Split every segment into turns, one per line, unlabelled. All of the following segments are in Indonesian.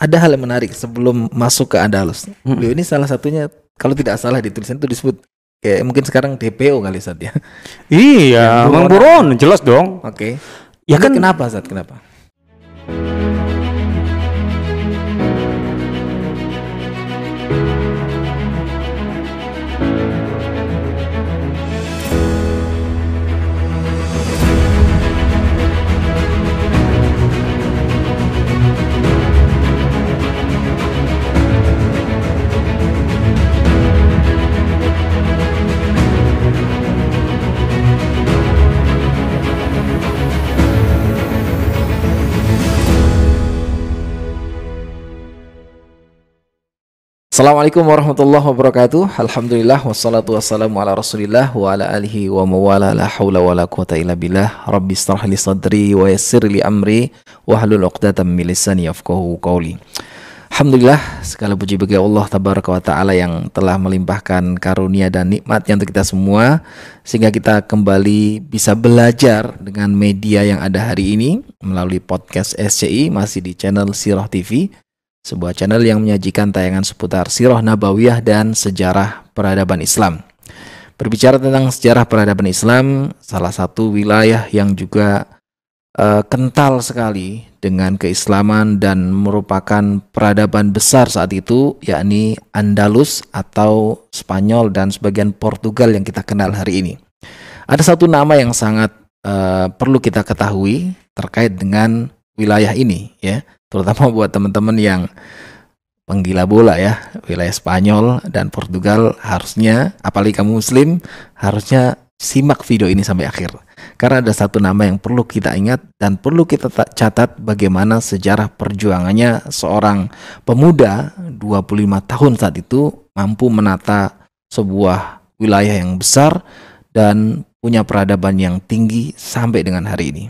ada hal yang menarik sebelum masuk ke Andalus. Beliau ini salah satunya kalau tidak salah di tulisan itu disebut kayak mungkin sekarang DPO kali saat ya.
Iya, Bang
buron.
Jelas dong.
Oke.
Ya
Ini
kan
kenapa saat kenapa? Assalamualaikum warahmatullahi wabarakatuh. Alhamdulillah wassalatu wassalamu ala Rasulillah wa ala alihi wa mawala la haula wa la quwata illa billah. Rabbi ishrah li sadri wa yassir li amri wa hlul 'uqdatam min lisani qawli. Alhamdulillah segala puji bagi Allah tabaraka wa taala yang telah melimpahkan karunia dan nikmatnya untuk kita semua sehingga kita kembali bisa belajar dengan media yang ada hari ini melalui podcast SCI masih di channel Sirah TV sebuah channel yang menyajikan tayangan seputar sirah nabawiyah dan sejarah peradaban Islam. Berbicara tentang sejarah peradaban Islam, salah satu wilayah yang juga eh, kental sekali dengan keislaman dan merupakan peradaban besar saat itu, yakni Andalus atau Spanyol dan sebagian Portugal yang kita kenal hari ini. Ada satu nama yang sangat eh, perlu kita ketahui terkait dengan wilayah ini, ya terutama buat teman-teman yang penggila bola ya wilayah Spanyol dan Portugal harusnya apalagi kamu muslim harusnya simak video ini sampai akhir. Karena ada satu nama yang perlu kita ingat dan perlu kita ta- catat bagaimana sejarah perjuangannya seorang pemuda 25 tahun saat itu mampu menata sebuah wilayah yang besar dan punya peradaban yang tinggi sampai dengan hari ini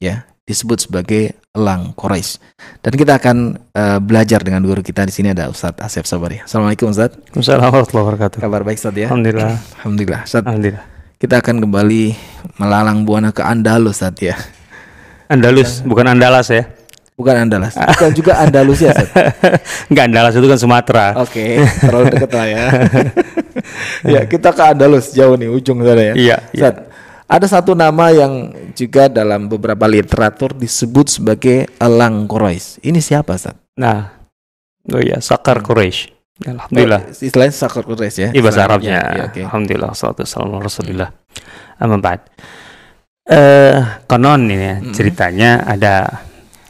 ya disebut sebagai elang Quraisy. Dan kita akan eh, belajar dengan guru kita di sini ada Ustadz Asep Sabari. Assalamualaikum Ustadz.
Waalaikumsalam warahmatullahi wabarakatuh.
Kabar baik Ustadz ya?
Alhamdulillah.
Alhamdulillah. Ustadz,
Alhamdulillah.
kita akan kembali melalang buana ke Andalus Ustadz ya.
Andalus, bukan Andalas ya.
Bukan Andalus, bukan juga Andalus ya Ustadz.
Enggak Andalas itu kan Sumatera.
Oke, terlalu dekat lah ya. ya, kita ke Andalus jauh nih ujung sana ya.
Iya, iya.
Ada satu nama yang juga dalam beberapa literatur disebut sebagai elang Quraisy. Ini siapa Ustadz?
Nah, oh iya, Sakar Quraisy. Alhamdulillah.
Oh, istilahnya Sakar Quraisy ya.
Iya bahasa
Istilahnya.
Arabnya.
Iya, oke.
Alhamdulillah. Salatu wassalamu ala Rasulillah. Amma ba'd. Eh, konon ini ya,
Mm-mm.
ceritanya ada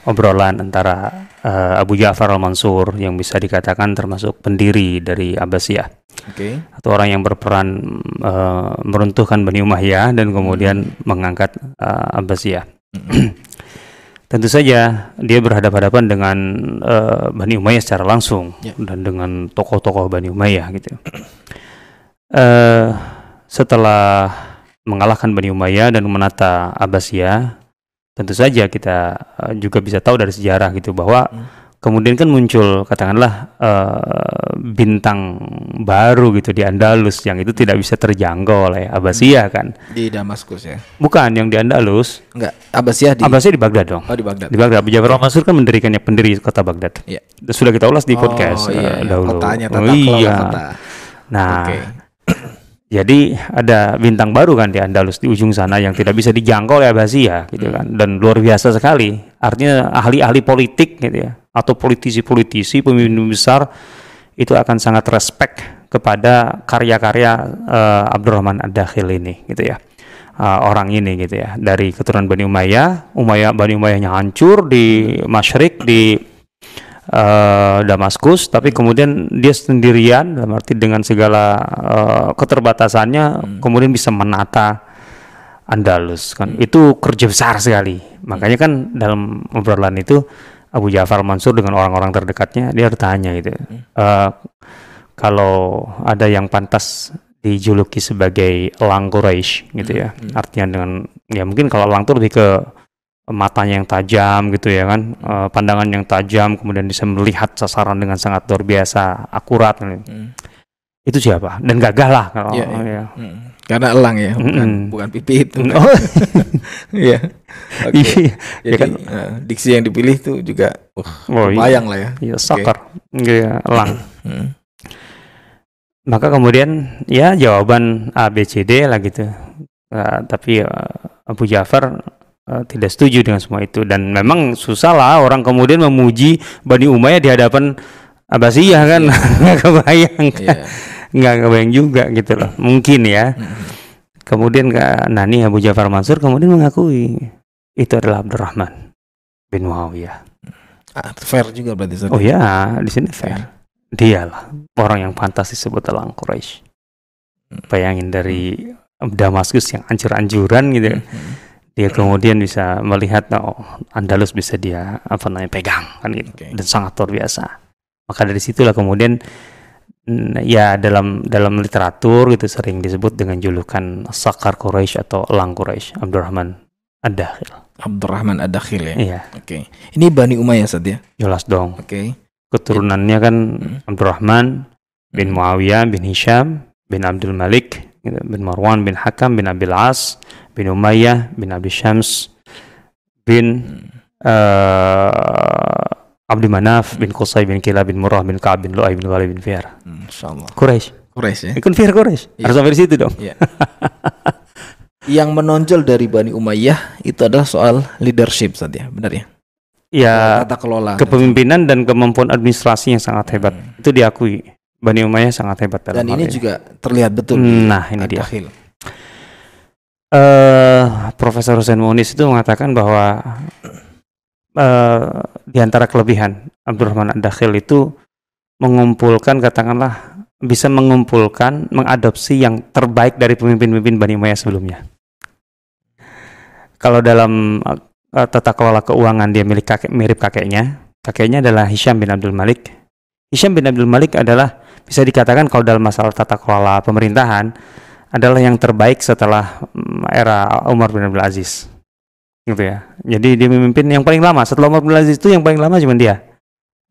obrolan antara eh, Abu Ja'far al-Mansur yang bisa dikatakan termasuk pendiri dari Abbasiyah
Oke.
atau orang yang berperan eh, meruntuhkan Bani Umayyah dan kemudian mengangkat eh, Abbasiyah. Tentu saja dia berhadapan-hadapan dengan eh, Bani Umayyah secara langsung
Ya.
dan dengan tokoh-tokoh Bani Umayyah gitu. Eh, setelah mengalahkan Bani Umayyah dan menata Abbasiyah, tentu saja kita eh, juga bisa tahu dari sejarah gitu bahwa
Hmm.
kemudian kan muncul katakanlah eh, bintang baru gitu di Andalus yang itu tidak bisa terjangkau oleh Abbasiyah kan.
Di Damaskus ya.
Bukan yang di Andalus,
Enggak, Abbasiyah di
Abbasiyah di Baghdad dong.
Oh, di Baghdad.
Di Baghdad, Abu Ja'far al-Mansur kan mendirikannya pendiri kota Baghdad.
Iya.
Sudah kita ulas di podcast
oh, iya,
eh,
iya.
dahulu.
Kotanya
Oh,
tata
iya.
kota.
Nah,
Oke.
Jadi ada bintang baru kan di Andalus di ujung sana yang tidak bisa dijangkau oleh Abbasiyah gitu kan dan luar biasa sekali. Artinya ahli-ahli politik gitu ya atau politisi-politisi pemimpin besar itu akan sangat respect kepada karya-karya eh, Abdurrahman Ad-Dakhil ini gitu ya. Eh, orang ini gitu ya dari keturunan Bani Umayyah, Umayyah Bani Umayyahnya hancur di Masyrik di eh, Damaskus, tapi kemudian dia sendirian, dalam arti dengan segala eh, keterbatasannya, kemudian bisa menata Andalus kan. Itu kerja besar sekali. Makanya kan dalam obrolan itu Abu Ja'far Mansur dengan orang-orang terdekatnya dia bertanya gitu. eh, kalau ada yang pantas dijuluki sebagai elang Quraisy gitu ya. Artinya dengan ya mungkin kalau elang itu lebih ke matanya yang tajam gitu ya kan, Eh, pandangan yang tajam, kemudian bisa melihat sasaran dengan sangat luar biasa akurat. gitu.
Hmm.
Itu siapa? Dan gagah lah kalau
Iya, iya.
ya.
Hmm. Karena elang ya, bukan,
Mm-mm.
bukan pipi itu.
Oh,
Iya. Oke.
iya.
Jadi
Ya kan?
eh, diksi yang dipilih tuh juga uh,
Oh, iya.
bayang lah ya.
Iya, soccer. Iya, elang.
Hmm.
Maka kemudian ya jawaban A B C D lah gitu. Eh, tapi eh, Abu Ja'far eh, tidak setuju dengan semua itu. Dan memang susah lah orang kemudian memuji Bani Umayyah di hadapan Abbasiyah kan? Nggak kebayang kan?
Iya.
nggak kebayang juga gitu loh. Mungkin ya. Kemudian Kak Nani Abu Ja'far Mansur kemudian mengakui itu adalah Abdurrahman bin Muawiyah.
Ah, fair juga berarti Ustaz.
oh ya di sini fair. Dialah orang yang pantas disebut elang Quraisy bayangin dari Damaskus yang ancur-ancuran gitu. Ya.
Hmm.
Dia kemudian bisa melihat oh Andalus bisa dia apa namanya pegang kan gitu
Oke.
dan sangat luar biasa maka dari situlah kemudian mm, ya dalam dalam literatur gitu sering disebut dengan julukan Sakar Quraisy atau Elang Quraisy Abdurrahman Ad-Dakhil
Abdurrahman Ad-Dakhil ya.
iya
Oke. Ini Bani Umayyah Ustaz ya.
jelas dong
Oke.
keturunannya kan
Hmm.
Abdurrahman bin Muawiyah bin Hisham bin Abdul Malik gitu, bin Marwan bin Hakam bin Abil As bin Umayyah bin Abi Syams bin eh Abdi Manaf bin Qusay bin Kilab bin Murrah bin Ka'ab bin Lu'ay bin Ghalib bin
Hmm, Insyaallah.
Quraisy
Quraisy ya.
ikut Fihr Quraisy
Iya.
harus sampai di situ dong
Yang menonjol dari Bani Umayyah itu adalah soal leadership Ustaz ya. Benar ya?
ya
Tata kelola.
kepemimpinan dan kemampuan administrasi yang sangat hebat
Hmm.
itu diakui Bani Umayyah sangat hebat dalam
Dan ini juga terlihat betul.
nah ini dia. Eh Profesor Hussein Munis itu mengatakan bahwa eh di antara kelebihan Abdurrahman Ad-Dakhil itu mengumpulkan katakanlah bisa mengumpulkan mengadopsi yang terbaik dari pemimpin-pemimpin Bani Umayyah sebelumnya. Kalau dalam eh, tata kelola keuangan dia milik kakek mirip kakeknya, kakeknya adalah Hisham bin Abdul Malik. Hisham bin Abdul Malik adalah bisa dikatakan kalau dalam masalah tata kelola pemerintahan adalah yang terbaik setelah era Umar bin Abdul Aziz. Gitu ya. Jadi dia memimpin yang paling lama. Setelah Umar bin Abdul Aziz itu yang paling lama cuma dia.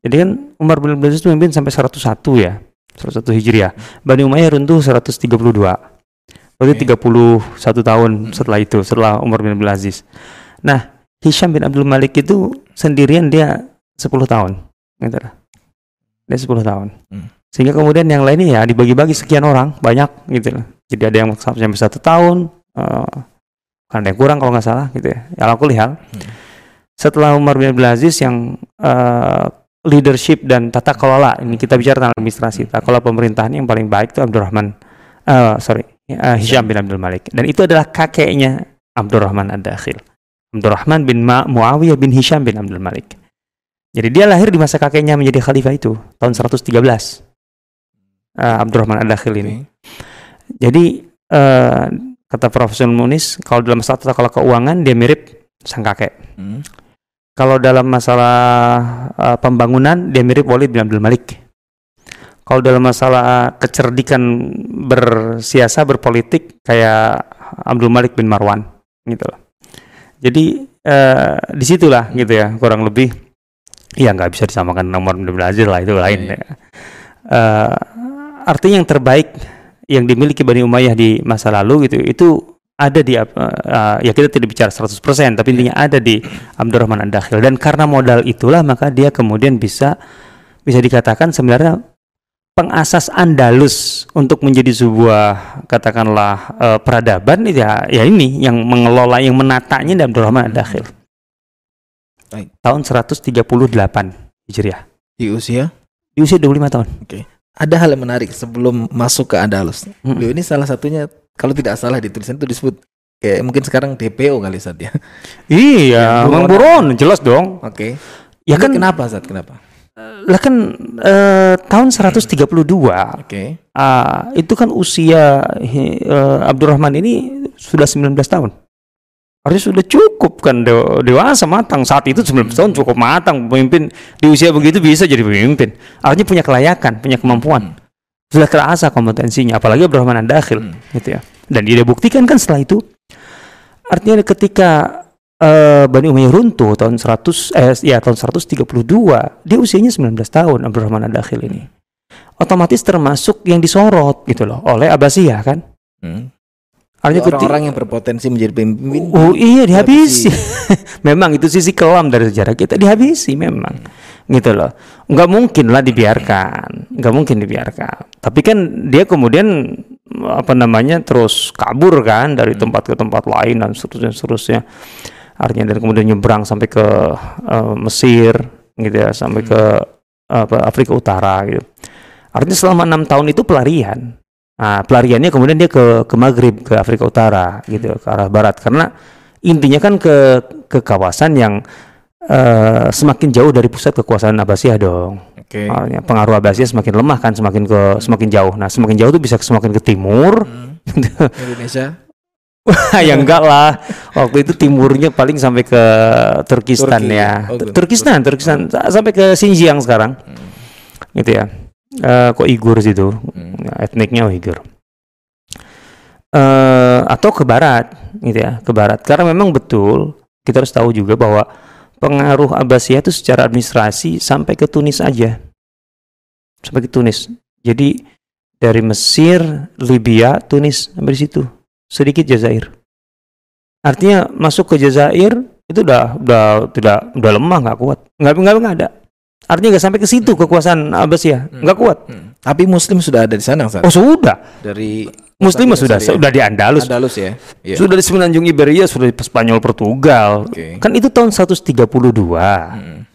Jadi kan Umar bin Abdul Aziz itu memimpin sampai 101 ya. 101 Hijriah. Bani Umayyah runtuh 132. Berarti
Oke.
31 tahun setelah itu, setelah Umar bin Abdul Aziz. Nah, Hisham bin Abdul Malik itu sendirian dia 10 tahun. Gitu lah. Dia 10 tahun.
Hmm.
Sehingga kemudian yang lainnya ya dibagi-bagi sekian orang, banyak gitu lah. Jadi ada yang sampai satu tahun, eh, ada yang kurang kalau nggak salah gitu ya. Ya aku lihat.
Hmm.
Setelah Umar bin Abdul Aziz yang eh, leadership dan tata kelola, ini kita bicara tentang administrasi, tata kelola pemerintahan yang paling baik itu Abdurrahman, eh, sorry, eh, Hisham bin Abdul Malik. Dan itu adalah kakeknya Abdurrahman Ad-Dakhil. Abdurrahman bin Ma Muawiyah bin Hisham bin Abdul Malik. Jadi dia lahir di masa kakeknya menjadi khalifah itu, tahun 113. Eh, Abdurrahman Ad-Dakhil ini.
Oke.
Jadi eh, kata Profesor Munis, kalau dalam masalah tata kelola keuangan dia mirip sang kakek.
Hmm.
Kalau dalam masalah eh, pembangunan dia mirip Walid bin Abdul Malik. Kalau dalam masalah kecerdikan bersiasa berpolitik kayak Abdul Malik bin Marwan gitu loh. Jadi eh, di situlah gitu ya kurang lebih ya nggak bisa disamakan nomor Aziz lah itu lain
Iya,
ya. Eh, artinya yang terbaik yang dimiliki Bani Umayyah di masa lalu gitu itu ada di eh, eh, ya kita tidak bicara 100% tapi intinya ada di Abdurrahman Ad-Dakhil dan karena modal itulah maka dia kemudian bisa bisa dikatakan sebenarnya pengasas Andalus untuk menjadi sebuah katakanlah eh, peradaban ya ya ini yang mengelola yang menatanya di Abdurrahman Ad-Dakhil.
Baik.
Tahun 138 Hijriah.
Di usia
Di usia 25 tahun.
Ada hal yang menarik sebelum masuk ke Andalus.
Mm-mm.
Beliau ini salah satunya kalau tidak salah di tulisan itu disebut kayak mungkin sekarang DPO kali Ustaz ya.
Iya, Mang
buron.
Jelas dong.
Oke.
Ya
Ini
kan
kenapa Ustaz? Kenapa?
lah kan eh, tahun 132
Oke.
ah, itu kan usia eh, Abdurrahman ini sudah 19 tahun. Harusnya sudah cukup kan de- dewasa matang saat itu 19 tahun cukup matang pemimpin di usia begitu bisa jadi pemimpin. Artinya punya kelayakan, punya kemampuan. Sudah terasa kompetensinya apalagi Abdurrahman Ad-Dakhil
Hmm.
gitu ya. Dan dia buktikan kan setelah itu artinya ketika eh, Bani Umayyah runtuh tahun 100 eh ya tahun 132 dia usianya 19 tahun Abdurrahman Ad-Dakhil ini otomatis termasuk yang disorot gitu loh oleh Abbasiyah kan
Hmm.
Artinya
orang-orang yang berpotensi menjadi pemimpin.
Oh iya dihabisi. memang itu sisi kelam dari sejarah kita dihabisi memang. Gitu loh. Nggak mungkin lah dibiarkan. Nggak mungkin dibiarkan. Tapi kan dia kemudian apa namanya terus kabur kan dari tempat ke tempat lain dan seterusnya seterusnya. Artinya dan kemudian nyebrang sampai ke eh, Mesir gitu ya, sampai ke apa Afrika Utara gitu. Artinya selama enam tahun itu pelarian. Nah, pelariannya kemudian dia ke ke Maghrib, ke Afrika Utara gitu, ke arah barat karena intinya kan ke ke kawasan yang eh, semakin jauh dari pusat kekuasaan Abbasiyah dong.
Oke.
Artinya pengaruh Abbasiyah semakin lemah kan, semakin ke semakin jauh. Nah, semakin jauh tuh bisa semakin ke timur.
Hmm. Indonesia.
ya enggak lah. Waktu itu timurnya paling sampai ke Turkistan
Turki.
ya.
Oh.
Turkistan, Turkistan sampai ke Xinjiang sekarang. Gitu ya. Eh, kok Uighur situ?
Hmm.
Ya, etniknya Uighur. Eh atau ke barat, gitu ya, ke barat. Karena memang betul kita harus tahu juga bahwa pengaruh Abbasiyah itu secara administrasi sampai ke Tunis aja, sampai ke Tunis. Jadi dari Mesir, Libya, Tunis sampai di situ, sedikit Jazair. Artinya masuk ke Jazair itu udah udah tidak udah lemah nggak kuat, nggak nggak nggak ada. Artinya nggak sampai ke situ kekuasaan Abbasiyah, nggak kuat.
Hmm. Tapi Muslim sudah ada di sana, Ustaz.
Oh sudah,
Dari
Muslim sudah
Syariah.
sudah di Andalus,
Andalus ya. Iya.
sudah di semenanjung Iberia, sudah di Spanyol, Portugal.
Oke.
Kan itu tahun 132.
Hmm.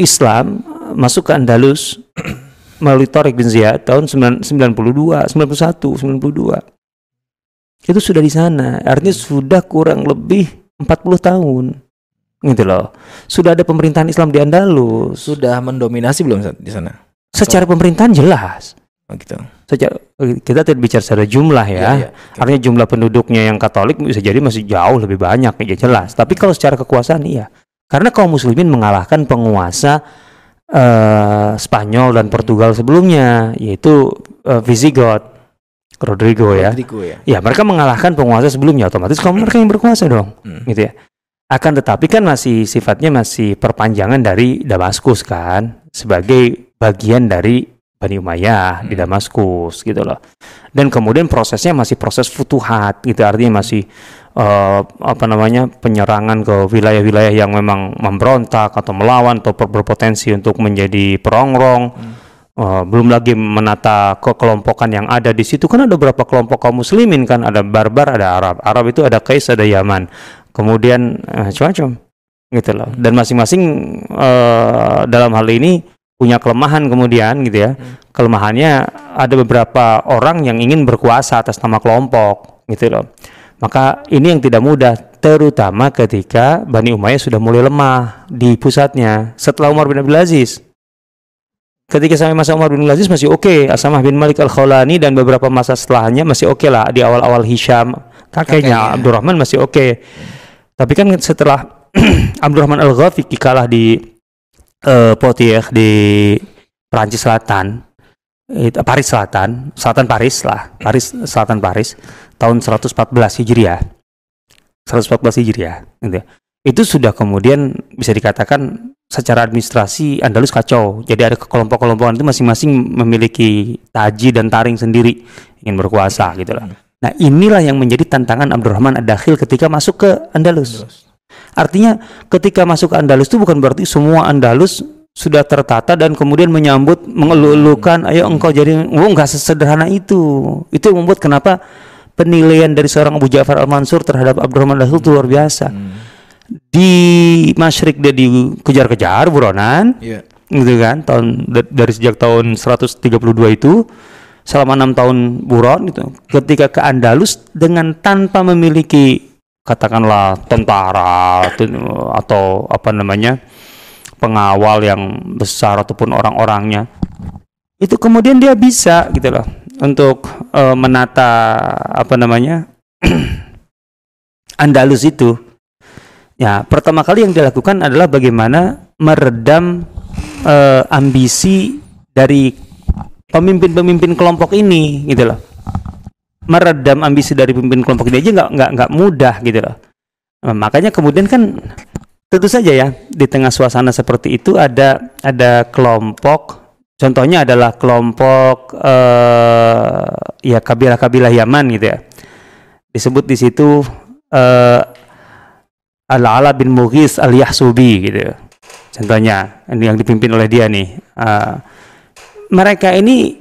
Islam masuk ke Andalus melalui Tariq bin Ziyad tahun 9- 92, 91, 92. Itu sudah di sana. Artinya sudah kurang lebih 40 tahun. Gitu loh. Sudah ada pemerintahan Islam di Andalus.
Sudah mendominasi belum di sana?
Secara pemerintahan jelas.
Oh, gitu.
Secara, kita tidak bicara secara jumlah ya.
Iya. Oke.
Artinya jumlah penduduknya yang Katolik bisa jadi masih jauh lebih banyak ya jelas. Tapi kalau secara kekuasaan iya. Karena kaum muslimin mengalahkan penguasa eh, Spanyol dan Portugal sebelumnya yaitu eh, Visigoth, Rodrigo ya.
Rodrigo ya.
Ya, mereka mengalahkan penguasa sebelumnya otomatis kaum mereka yang berkuasa dong.
Hmm.
Gitu ya. Akan tetapi kan masih sifatnya masih perpanjangan dari Damaskus kan sebagai bagian dari Bani Umayyah di
Hmm.
Damaskus gitu loh. Dan kemudian prosesnya masih proses futuhat gitu. Artinya masih eh, apa namanya penyerangan ke wilayah-wilayah yang memang memberontak atau melawan atau ber- berpotensi untuk menjadi perongrong. Eh, belum lagi menata kekelompokan yang ada di situ. Kan ada beberapa kelompok kaum muslimin kan. Ada barbar ada Arab. Arab itu ada Kais ada Yaman. Kemudian eh, macam-macam gitu loh. Dan masing-masing eh, dalam hal ini punya kelemahan kemudian gitu ya.
Hmm.
kelemahannya ada beberapa orang yang ingin berkuasa atas nama kelompok gitu loh. Maka ini yang tidak mudah terutama ketika Bani Umayyah sudah mulai lemah di pusatnya setelah Umar bin Abdul Aziz. Ketika sampai masa Umar bin Abdul Aziz masih oke Asamah bin Malik al-Khawlani dan beberapa masa setelahnya masih oke lah di awal-awal Hisham. Kakeknya
Kakeknya.
Abdurrahman masih oke. Tapi kan setelah Abdurrahman al-Ghafiqi kalah di eh, Poitiers di Perancis Selatan. Itu Paris Selatan. Selatan Paris lah. Paris Selatan Paris. Tahun 114 Hijriah. 114 Hijriah gitu ya. itu sudah kemudian bisa dikatakan secara administrasi Andalus kacau. Jadi ada kelompok-kelompokan itu masing-masing memiliki taji dan taring sendiri ingin berkuasa gitu lah. Nah inilah yang menjadi tantangan Abdurrahman Ad-Dakhil ketika masuk ke Andalus Artinya ketika masuk Andalus itu bukan berarti semua Andalus sudah tertata dan kemudian menyambut mengeluh-elukan ayo engkau jadi oh enggak sesederhana itu. Itu yang membuat kenapa penilaian dari seorang Abu Ja'far Al-Mansur terhadap Abdurrahman Dahil itu luar biasa.
Hmm.
Di Masyrik dia dikejar-kejar buronan
Iya.
gitu kan tahun da- dari sejak tahun 132 itu selama enam tahun buron gitu ketika ke Andalus dengan tanpa memiliki katakanlah tentara atau apa namanya pengawal yang besar ataupun orang-orangnya itu kemudian dia bisa gitu loh untuk eh, menata apa namanya Andalus itu. Ya pertama kali yang dilakukan adalah bagaimana meredam eh, ambisi dari pemimpin-pemimpin kelompok ini gitu loh meredam ambisi dari pemimpin kelompok ini aja nggak nggak nggak mudah gitu loh Nah, makanya kemudian kan tentu saja ya di tengah suasana seperti itu ada ada kelompok contohnya adalah kelompok eh, ya kabilah-kabilah Yaman gitu ya. Disebut di situ uh, Al-Ala bin Mughis Al-Yahsubi gitu. Contohnya ini yang dipimpin oleh dia nih. Uh, mereka ini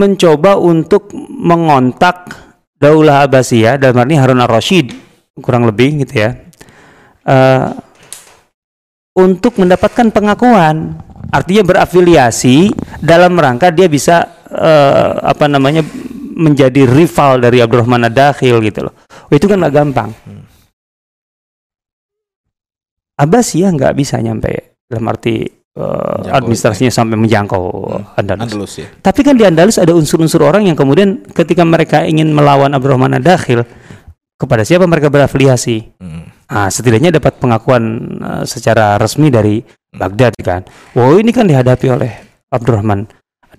mencoba untuk mengontak Daulah Abbasiyah dan arti Harun al-Rashid kurang lebih gitu ya. Uh, untuk mendapatkan pengakuan artinya berafiliasi dalam rangka dia bisa uh, apa namanya menjadi rival dari Abdurrahman Ad-Dakhil gitu loh. Oh, itu kan nggak gampang. Hmm. Abbasiyah nggak bisa nyampe dalam arti uh, administrasinya ya. sampai menjangkau hmm. Andalus. Andalus ya. Tapi kan di Andalus ada unsur-unsur orang yang kemudian ketika mereka ingin melawan Abdurrahman Ad-Dakhil kepada siapa mereka berafiliasi. Hmm. Nah, setidaknya dapat pengakuan uh, secara resmi dari hmm. Baghdad kan. Wow, ini kan dihadapi oleh Abdurrahman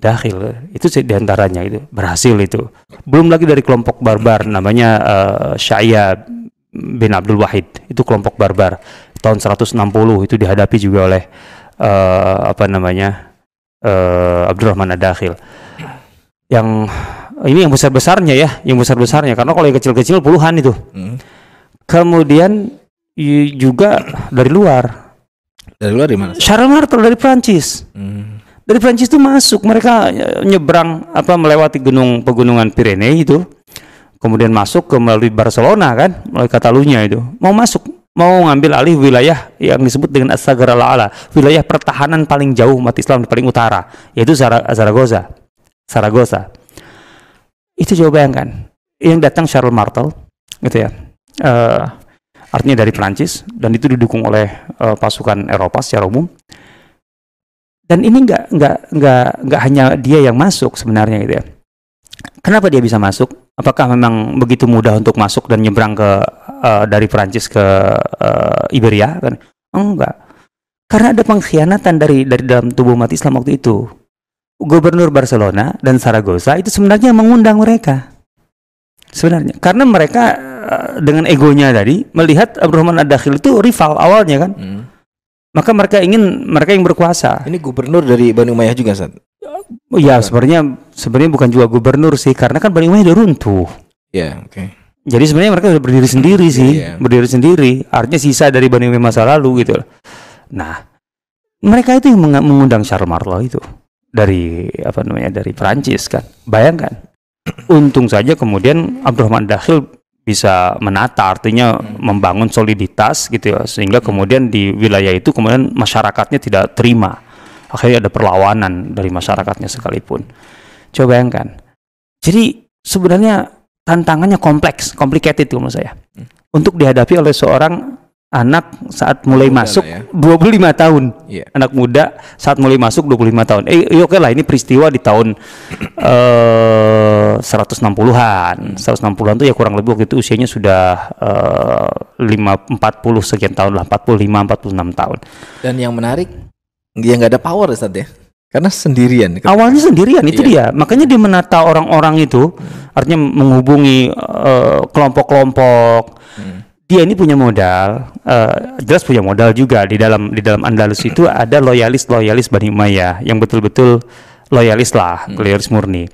Dakhil itu di antaranya itu berhasil itu. Belum lagi dari kelompok barbar namanya uh, Syaya bin Abdul Wahid itu kelompok barbar tahun 160 itu dihadapi juga oleh uh, apa namanya uh, Abdurrahman Ad-Dakhil. Yang ini yang besar-besarnya ya, yang besar-besarnya karena kalau yang kecil-kecil puluhan itu. Hmm. Kemudian juga dari luar.
Dari luar di mana?
Charles Martel dari Prancis. Hmm. Dari Prancis itu masuk, mereka nyebrang apa melewati gunung pegunungan Pirene itu. Kemudian masuk ke melalui Barcelona kan, melalui Catalunya itu. Mau masuk mau ngambil alih wilayah yang disebut dengan As-Sagara Ala, wilayah pertahanan paling jauh umat Islam paling utara, yaitu Zaragoza. Zaragoza. Itu coba bayangkan, yang datang Charles Martel, gitu ya. Uh, artinya dari Prancis dan itu didukung oleh uh, pasukan Eropa secara umum. Dan ini nggak nggak nggak nggak hanya dia yang masuk sebenarnya gitu ya. Kenapa dia bisa masuk? Apakah memang begitu mudah untuk masuk dan nyebrang ke uh, dari Prancis ke uh, Iberia kan? Enggak. Karena ada pengkhianatan dari dari dalam tubuh umat Islam waktu itu. Gubernur Barcelona dan Saragossa itu sebenarnya mengundang mereka. Sebenarnya karena mereka uh, dengan egonya tadi melihat Abdurrahman Ad-Dakhil itu rival awalnya kan. Hmm. Maka mereka ingin mereka yang berkuasa.
Ini gubernur dari Bani Umayyah juga, San?
Oh, ya, sebenarnya sebenarnya bukan juga gubernur sih, karena kan Bani Umayyah udah runtuh.
Ya, yeah, oke. Okay.
Jadi sebenarnya mereka sudah berdiri sendiri sih, yeah. berdiri sendiri. Artinya sisa dari Bani Umayyah masa lalu gitu. Nah, mereka itu yang mengundang Charles Marlowe itu dari apa namanya dari Prancis kan. Bayangkan. Untung saja kemudian Abdurrahman Dakhil bisa menata artinya hmm. membangun soliditas gitu ya sehingga hmm. kemudian di wilayah itu kemudian masyarakatnya tidak terima akhirnya ada perlawanan dari masyarakatnya sekalipun coba bayangkan jadi sebenarnya tantangannya kompleks, complicated menurut saya. Hmm. Untuk dihadapi oleh seorang anak saat mulai muda masuk ya. 25 tahun. Yeah. Anak muda saat mulai masuk 25 tahun. Eh, oke okay lah ini peristiwa di tahun uh, 160-an. 160-an itu ya kurang lebih waktu itu usianya sudah uh, 5 40 sekian tahun lah, 45 46 tahun.
Dan yang menarik dia nggak ada power Ustaz ya. Karena sendirian.
Awalnya sendirian itu iya. dia. Makanya dia menata orang-orang itu, hmm. artinya menghubungi eh, kelompok-kelompok. Uh, hmm. Dia ini punya modal, uh, jelas punya modal juga di dalam di dalam Andalus itu ada loyalis loyalis Bani Umayyah yang betul-betul loyalis lah, hmm. loyalis murni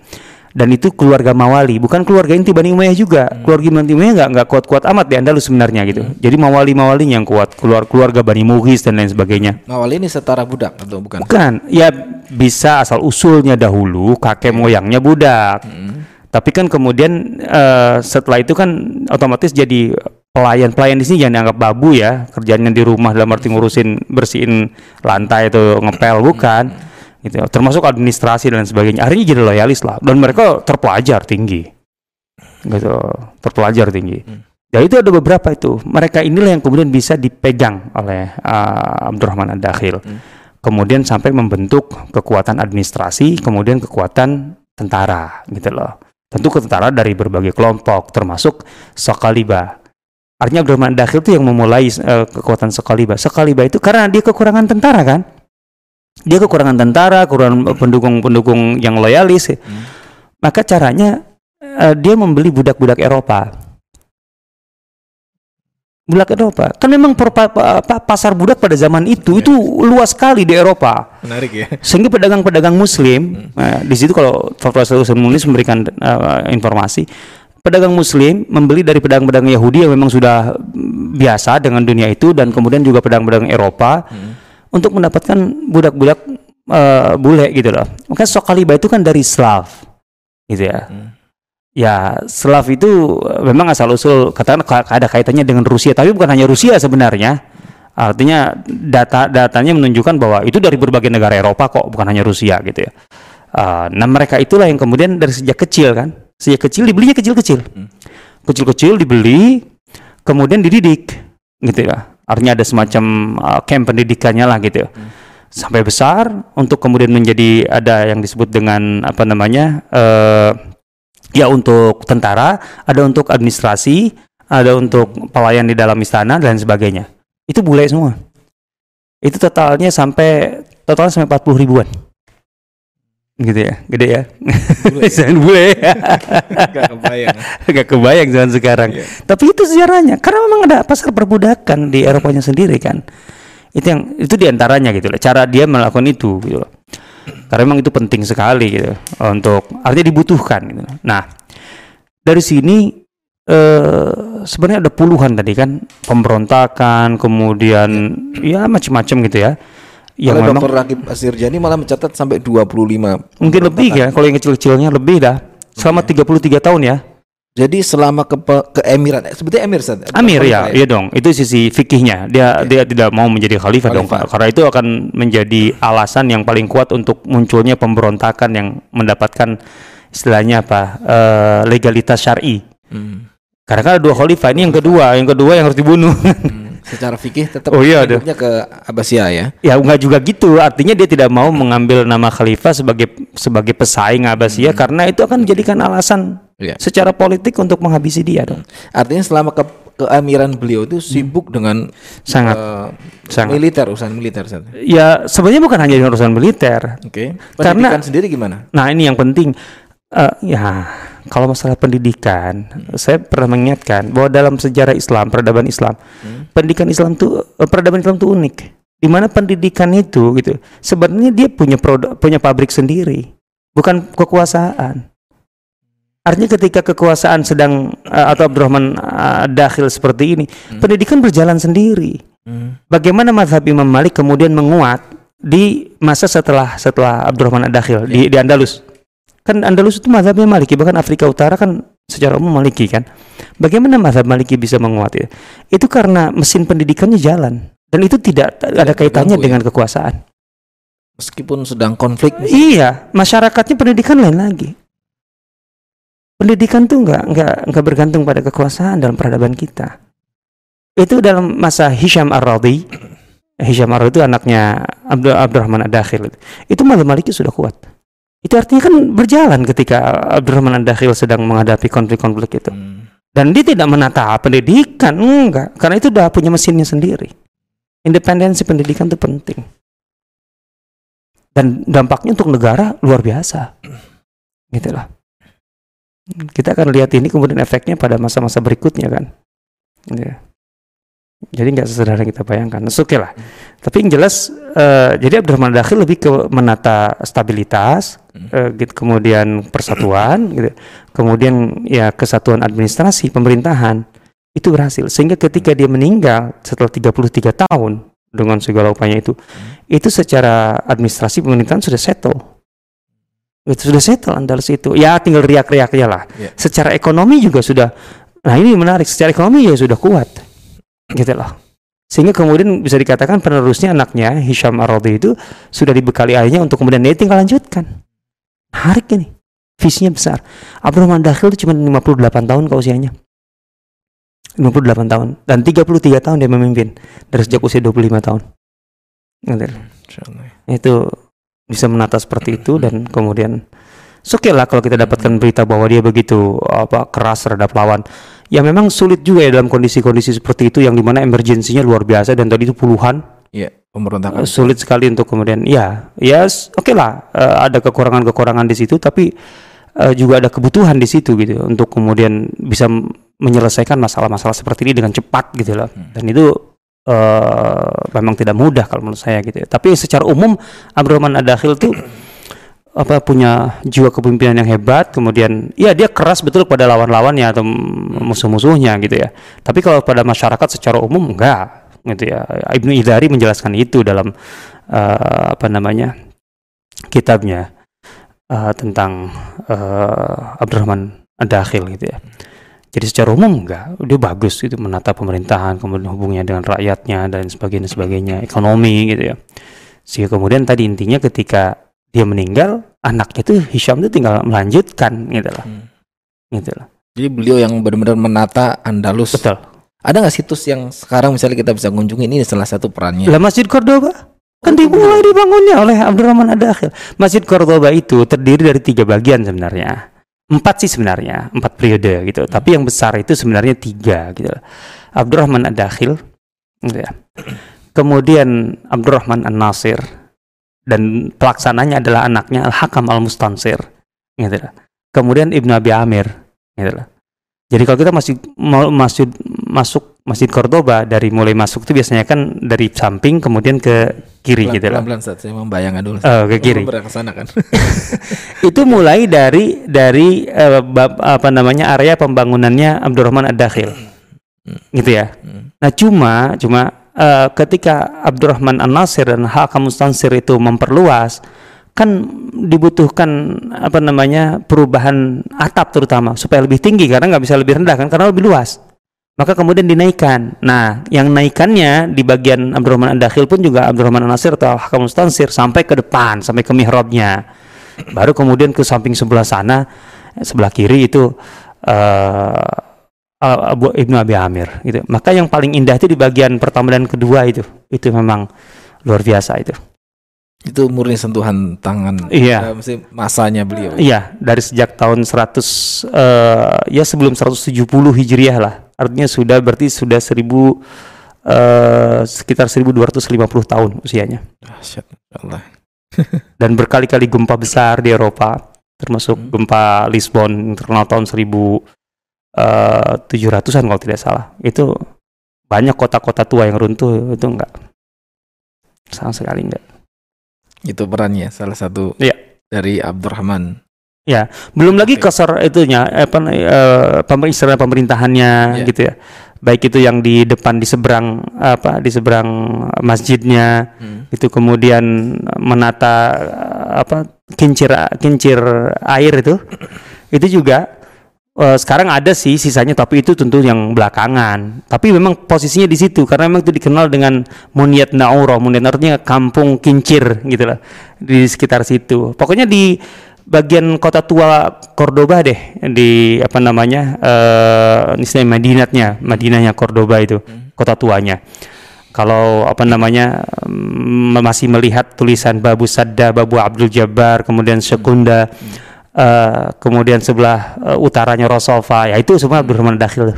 dan itu keluarga Mawali bukan keluarga inti Bani Umayyah juga. Hmm. keluarga Bani Umayyah nggak nggak kuat-kuat amat di Andalus sebenarnya gitu. Hmm. jadi Mawali Mawali yang kuat keluar keluarga Bani Mughis dan lain sebagainya.
Mawali ini setara budak atau bukan?
Bukan. Ya bisa asal usulnya dahulu kakek hmm. moyangnya budak. Hmm. tapi kan kemudian uh, setelah itu kan otomatis jadi pelayan pelayan di sini jangan dianggap babu ya. Kerjanya di rumah dalam arti ngurusin bersihin lantai atau ngepel bukan. Hmm gitu termasuk administrasi dan sebagainya. Akhirnya jadi loyalis lah. Dan mereka terpelajar tinggi. Gitu. Terpelajar tinggi. Hmm. ya itu ada beberapa itu. Mereka inilah yang kemudian bisa dipegang oleh uh, Abdurrahman Ad-Dakhil. Hmm. kemudian sampai membentuk kekuatan administrasi kemudian kekuatan tentara gitu loh. Tentu ke tentara dari berbagai kelompok termasuk Sokaliba artinya Abdurrahman Ad-Dakhil itu yang memulai uh, kekuatan Sokaliba Sokaliba itu karena dia kekurangan tentara kan dia kekurangan tentara, kekurangan pendukung-pendukung yang loyalis. Hmm. Maka caranya uh, dia membeli budak-budak Eropa. budak Eropa. Kan memang pa- pa- pasar budak pada zaman itu itu luas sekali di Eropa.
Menarik ya.
Sehingga pedagang-pedagang Muslim, eh, di situ kalau Profesor Munis memberikan eh, informasi, pedagang Muslim membeli dari pedagang-pedagang Yahudi yang memang sudah mm, biasa dengan dunia itu dan kemudian juga pedagang-pedagang Eropa untuk mendapatkan budak-budak eh, bule gitu loh. Maka Sokaliba itu kan dari Slav, gitu ya. Ya, Slav itu memang asal usul katakan ka- ada kaitannya dengan Rusia, tapi bukan hanya Rusia sebenarnya. Artinya data datanya menunjukkan bahwa itu dari berbagai negara Eropa kok, bukan hanya Rusia gitu ya. Ah, nah mereka itulah yang kemudian dari sejak kecil kan, sejak kecil dibelinya kecil-kecil, kecil-kecil dibeli, kemudian dididik gitu ya. Artinya ada semacam ah, camp pendidikannya lah gitu. ya. Sampai besar untuk kemudian menjadi ada yang disebut dengan apa namanya eh, ya untuk tentara, ada untuk administrasi, ada untuk pelayan di dalam istana dan sebagainya. Itu bule semua. Itu totalnya sampai totalnya sampai 40 ribuan. Gitu ya, gede ya. Jangan bule.
Gak kebayang.
Gak kebayang zaman sekarang.
Iya.
Tapi itu sejarahnya. Karena memang ada pasar perbudakan di Eropanya sendiri kan. Itu yang itu di antaranya gitu loh. Cara dia melakukan itu gitu loh. Karena memang itu penting sekali gitu untuk artinya dibutuhkan gitu. Nah, dari sini eh sebenarnya ada puluhan tadi kan pemberontakan, kemudian ya macam-macam gitu ya. Yang
Oleh
memang
Dr. Rakib Asirjani malah mencatat sampai 25
mungkin lebih ya kalau yang kecil-kecilnya lebih dah. Selama 33 tahun ya.
Jadi selama ke ke Emirat, eh, sebetulnya Emir Ustaz.
Amir
Khalifah
ya, iya dong. Itu sisi fikihnya. Dia dia tidak mau menjadi khalifah dong,
Khalifah.
Kak. karena itu akan menjadi alasan yang paling kuat untuk munculnya pemberontakan yang mendapatkan istilahnya apa? eh, legalitas syar'i.
Hmm.
Karena kan ada dua khalifah. Ini yang kedua, yang kedua yang harus dibunuh.
Hmm. Secara fikih tetap
Oh iya, ada.
ke Abbasiyah ya.
ya enggak juga gitu. Artinya dia tidak mau mengambil nama khalifah sebagai sebagai pesaing Abbasiyah karena itu akan menjadikan alasan
Iya.
secara politik untuk menghabisi dia dong.
Artinya selama ke keamiran beliau itu sibuk dengan
Sangat.
eh,
Sangat.
militer, urusan militer Ustaz.
Ya sebenarnya bukan hanya dengan urusan militer.
Oke.
Karena-
Pendidikan sendiri gimana?
Nah ini yang penting. Eh, ya kalau masalah pendidikan, saya pernah mengingatkan bahwa dalam sejarah Islam, peradaban Islam, pendidikan Islam tuh eh, peradaban Islam tuh unik. Di mana pendidikan itu gitu, sebenarnya dia punya produk, punya pabrik sendiri, bukan kekuasaan. Artinya ketika kekuasaan sedang eh, atau Abdurrahman eh, dakhil seperti ini, pendidikan berjalan sendiri.
Hmm.
Bagaimana mazhab Imam Malik kemudian menguat di masa setelah setelah Abdurrahman Ad-Dakhil di, di Andalus. Kan Andalus itu mazhabnya Maliki, bahkan Afrika Utara kan secara umum Maliki kan. Bagaimana mazhab Maliki bisa menguat itu? Itu karena mesin pendidikannya jalan dan itu tidak ada kaitannya
ya?
dengan kekuasaan.
Meskipun sedang konflik
Iya, masyarakatnya pendidikan lain lagi. Pendidikan tuh nggak nggak nggak bergantung pada kekuasaan dalam peradaban kita. Itu dalam masa Hisham Ar-Radhi. Hisham Ar-Radhi itu anaknya Abdul Abdurrahman Ad-Dakhil. Itu mazhab Maliki sudah kuat. Itu artinya kan berjalan ketika Abdurrahman Ad-Dakhil sedang menghadapi konflik-konflik itu.
Hmm.
Dan dia tidak menata pendidikan, enggak, karena itu udah punya mesinnya sendiri. Independensi pendidikan itu penting. Dan dampaknya untuk negara luar biasa. Gitu lah. Kita akan lihat ini kemudian efeknya pada masa-masa berikutnya kan. Ya. Jadi nggak sesederhana kita bayangkan. Oke lah. Tapi yang jelas, eh, jadi Abdurrahman Dakhil lebih ke menata stabilitas, eh, gitu, kemudian persatuan, gitu. kemudian ya kesatuan administrasi pemerintahan itu berhasil. Sehingga ketika dia meninggal setelah 33 tahun dengan segala upaya itu, itu secara administrasi pemerintahan sudah settle. Itu sudah settle Andalus itu. Ya tinggal riak-riaknya lah.
Ya.
Secara ekonomi juga sudah. Nah ini menarik. Secara ekonomi ya sudah kuat gitu loh. Sehingga kemudian bisa dikatakan penerusnya anaknya Hisham ar itu sudah dibekali ayahnya untuk kemudian dia tinggal lanjutkan. Menarik ini. Visinya besar. Abdurrahman Dakhil itu cuma 58 tahun ke usianya. 58 tahun dan 33 tahun dia memimpin dari sejak usia 25 tahun. Gitu. Itu bisa menata seperti itu dan kemudian oke lah kalau kita dapatkan berita bahwa dia begitu apa keras terhadap lawan ya memang sulit juga ya dalam kondisi-kondisi seperti itu yang di mana emergensinya luar biasa dan tadi itu puluhan
Iya,
eh, sulit sekali untuk kemudian ya ya s- oke lah eh, ada kekurangan-kekurangan di situ tapi eh, juga ada kebutuhan di situ gitu untuk kemudian bisa menyelesaikan masalah-masalah seperti ini dengan cepat gitu loh. Dan itu eh, memang tidak mudah kalau menurut saya gitu. ya. Tapi secara umum Abdurrahman Adakhil tuh apa punya jiwa kepemimpinan yang hebat, kemudian ya dia keras betul pada lawan-lawannya atau musuh-musuhnya gitu ya. Tapi kalau pada masyarakat secara umum enggak gitu ya. Ibnu Idari menjelaskan itu dalam eh, apa namanya kitabnya eh, tentang eh, Abdurrahman Adakhil gitu ya. Jadi secara umum enggak, dia bagus itu menata pemerintahan, kemudian hubungannya dengan rakyatnya dan sebagainya sebagainya, ekonomi gitu ya. Sehingga kemudian tadi intinya ketika dia meninggal, anaknya itu Hisham itu tinggal melanjutkan gitu lah.
Hmm.
Gitu lah.
Jadi beliau yang benar-benar menata Andalus.
Betul.
Ada nggak situs yang sekarang misalnya kita bisa kunjungi ini salah satu perannya?
Lah Masjid Cordoba kan dimulai dibangunnya oleh Abdurrahman Adakhil. Masjid Cordoba itu terdiri dari tiga bagian sebenarnya. Empat sih sebenarnya, empat periode gitu. Tapi yang besar itu sebenarnya tiga gitu. Abdurrahman Adakhil, gitu ya. Kemudian Abdurrahman An-Nasir dan pelaksananya adalah anaknya Al-Hakam Al-Mustansir, gitu lah. Kemudian Ibnu Abi Amir, gitu lah. Jadi kalau kita masih mau masuk masuk Masjid Cordoba dari mulai masuk itu biasanya kan dari samping kemudian ke kiri gitu lah.
Pelan-pelan saya membayangkan dulu.
Oh, ke kiri.
Ke sana kan.
itu mulai dari dari bab- apa namanya area pembangunannya Abdurrahman Ad-Dakhil. Gitu ya.
Hmm.
Nah, cuma cuma eh, ketika Abdurrahman An-Nasir dan Hakam Mustansir itu memperluas kan dibutuhkan apa namanya perubahan atap terutama supaya lebih tinggi karena nggak bisa lebih rendah kan karena lebih luas. Maka kemudian dinaikkan. Nah yang naikannya di bagian Abdurrahman Ad-Dakhil pun juga Abdurrahman An-Nasir atau Hakam Mustansir sampai ke depan sampai ke mihrabnya. Baru kemudian ke samping sebelah sana sebelah kiri itu eh Abu Ibnu Abi Amir gitu. Maka yang paling indah itu di bagian pertama dan kedua itu. Itu memang luar biasa itu.
Itu murni sentuhan tangan
iya.
mesti masanya beliau.
Iya, dari sejak tahun 100 uh, eh, ya sebelum 170 Hijriah lah. Artinya sudah berarti sudah 1000 uh, eh, sekitar 1250 tahun usianya.
Dahsyat Allah.
dan berkali-kali gempa besar di Eropa, termasuk
hmm.
gempa Lisbon internal tahun 1000 Eh, tujuh ratusan kalau tidak salah. Itu banyak kota-kota tua yang runtuh itu enggak. Sama sekali enggak.
Itu perannya salah satu
ya.
dari Abdurrahman.
Ya belum lagi kasar itunya apa eh, pemerintah pemerintahannya
ya.
gitu ya. Baik itu yang di depan di seberang apa di seberang masjidnya
hmm.
itu kemudian menata apa kincir kincir air itu. Itu juga eh, sekarang ada sih sisanya tapi itu tentu yang belakangan. Tapi memang posisinya di situ karena memang itu dikenal dengan Muniat Nauro Muniat artinya kampung kincir gitu lah di sekitar situ. Pokoknya di bagian kota tua Cordoba deh di apa namanya eh istilahnya Madinatnya Madinahnya Cordoba itu kota tuanya. Kalau apa namanya mm, masih melihat tulisan Babu Sadda, Babu Abdul Jabbar, kemudian Sekunda, eh, kemudian sebelah eh, utaranya Rosofa, ya itu semua Abdurrahman Dakhil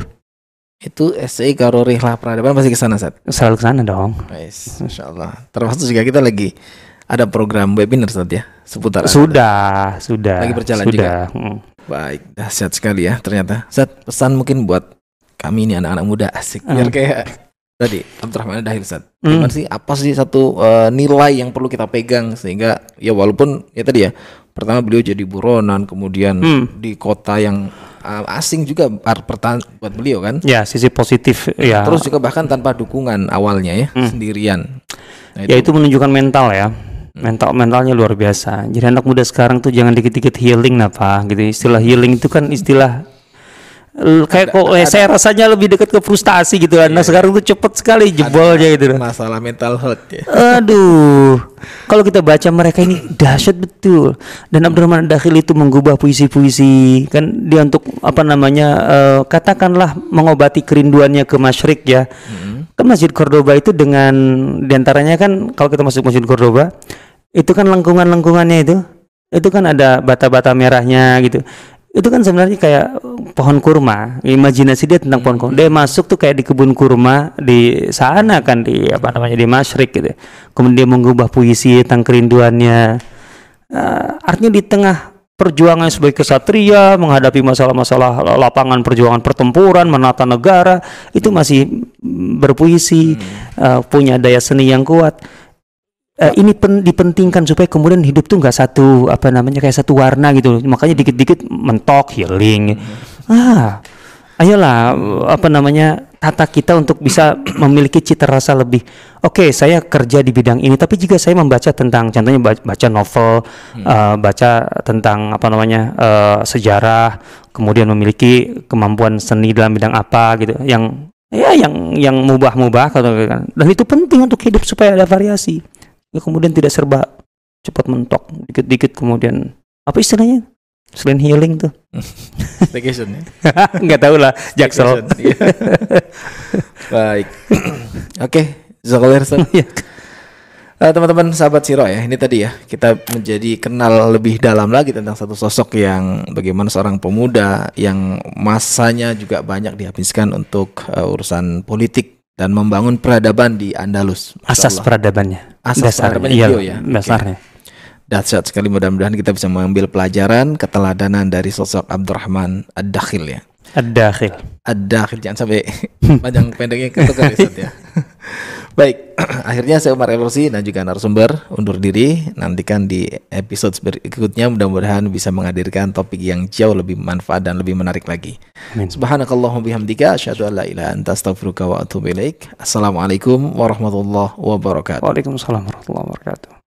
Itu SI Karo Rihlah Peradaban masih ke sana saat.
selalu ke sana dong.
Nice, Masya Allah. Termasuk juga kita lagi ada program webinar saat ya seputar
Sudah, sudah.
Lagi berjalan
sudah. Mm.
Baik, dahsyat sekali ya ternyata. Zat pesan mungkin buat kami ini anak-anak muda asik biar
Hmm.
kayak tadi Abdurrahman Dahil Zat.
Hmm.
Gimana sih apa sih satu eh, nilai yang perlu kita pegang sehingga ya walaupun ya tadi ya pertama beliau jadi buronan kemudian
Hmm.
di kota yang eh, asing juga pertahan buat beliau kan.
Ya, sisi positif ya.
Terus juga bahkan tanpa dukungan awalnya ya
Hmm.
sendirian. Nah,
ya itu menunjukkan mental ya. Mental mentalnya luar biasa. Jadi anak muda sekarang tuh jangan dikit-dikit healing apa gitu. Istilah healing itu kan istilah kayak kok eh, saya rasanya lebih dekat ke frustasi gitu. Anak sekarang tuh cepet sekali jebolnya gitu.
masalah mental health ya.
Aduh, kalau kita baca mereka ini dahsyat betul. Dan Abdurrahman Dakhil itu mengubah puisi-puisi, kan dia untuk apa namanya, eh, katakanlah mengobati kerinduannya ke masyrik ya. Kan Masjid Cordoba itu dengan di antaranya kan kalau kita masuk Masjid Cordoba, itu kan lengkungan-lengkungannya itu, itu kan ada bata-bata merahnya gitu. Itu kan sebenarnya kayak pohon kurma. Imajinasi dia tentang pohon kurma. Dia masuk tuh kayak di kebun kurma di sana kan di apa namanya di Masyrik gitu. Kemudian dia mengubah puisi tentang kerinduannya. Eh, artinya di tengah perjuangan sebagai kesatria, menghadapi masalah-masalah lapangan perjuangan pertempuran, menata negara, itu masih berpuisi, uh, punya daya seni yang kuat. Uh, ini pen, dipentingkan supaya kemudian hidup tuh nggak satu apa namanya kayak satu warna gitu. Makanya dikit-dikit mentok, healing. Ah, ayolah apa namanya tata kita untuk bisa memiliki cita rasa lebih oke okay, saya kerja di bidang ini tapi juga saya membaca tentang contohnya baca novel hmm. uh, baca tentang apa namanya uh, sejarah kemudian memiliki kemampuan seni dalam bidang apa gitu yang ya yang yang mubah-mubah kan dan itu penting untuk hidup supaya ada variasi ya, kemudian tidak serba cepat mentok dikit-dikit kemudian apa istilahnya? Selain healing tuh.
Staycation ya?
Nggak tahu lah jaksel.
Iya. baik. Oke Zakalir ya. Uh, teman-teman sahabat Siro ya, ini tadi ya kita menjadi kenal lebih dalam lagi tentang satu sosok yang bagaimana seorang pemuda yang masanya juga banyak dihabiskan untuk uh, urusan politik dan membangun peradaban di Andalus.
Asas peradabannya.
Asas peradabannya
iya,
ya.
Dasarnya. Okay
dahsyat sekali mudah-mudahan kita bisa mengambil pelajaran keteladanan dari sosok Abdurrahman Ad-Dakhil ya.
Ad-Dakhil.
Ad-Dakhil jangan sampai panjang pendeknya ketukar ya. Baik, akhirnya saya Umar Elosi dan juga narasumber undur diri. Nantikan di episode berikutnya mudah-mudahan bisa menghadirkan topik yang jauh lebih manfaat dan lebih menarik lagi. Amin. Subhanakallahumma bihamdika asyhadu an la ilaha anta astaghfiruka wa atubu ilaik. Assalamualaikum warahmatullahi wabarakatuh.
Waalaikumsalam warahmatullahi wabarakatuh.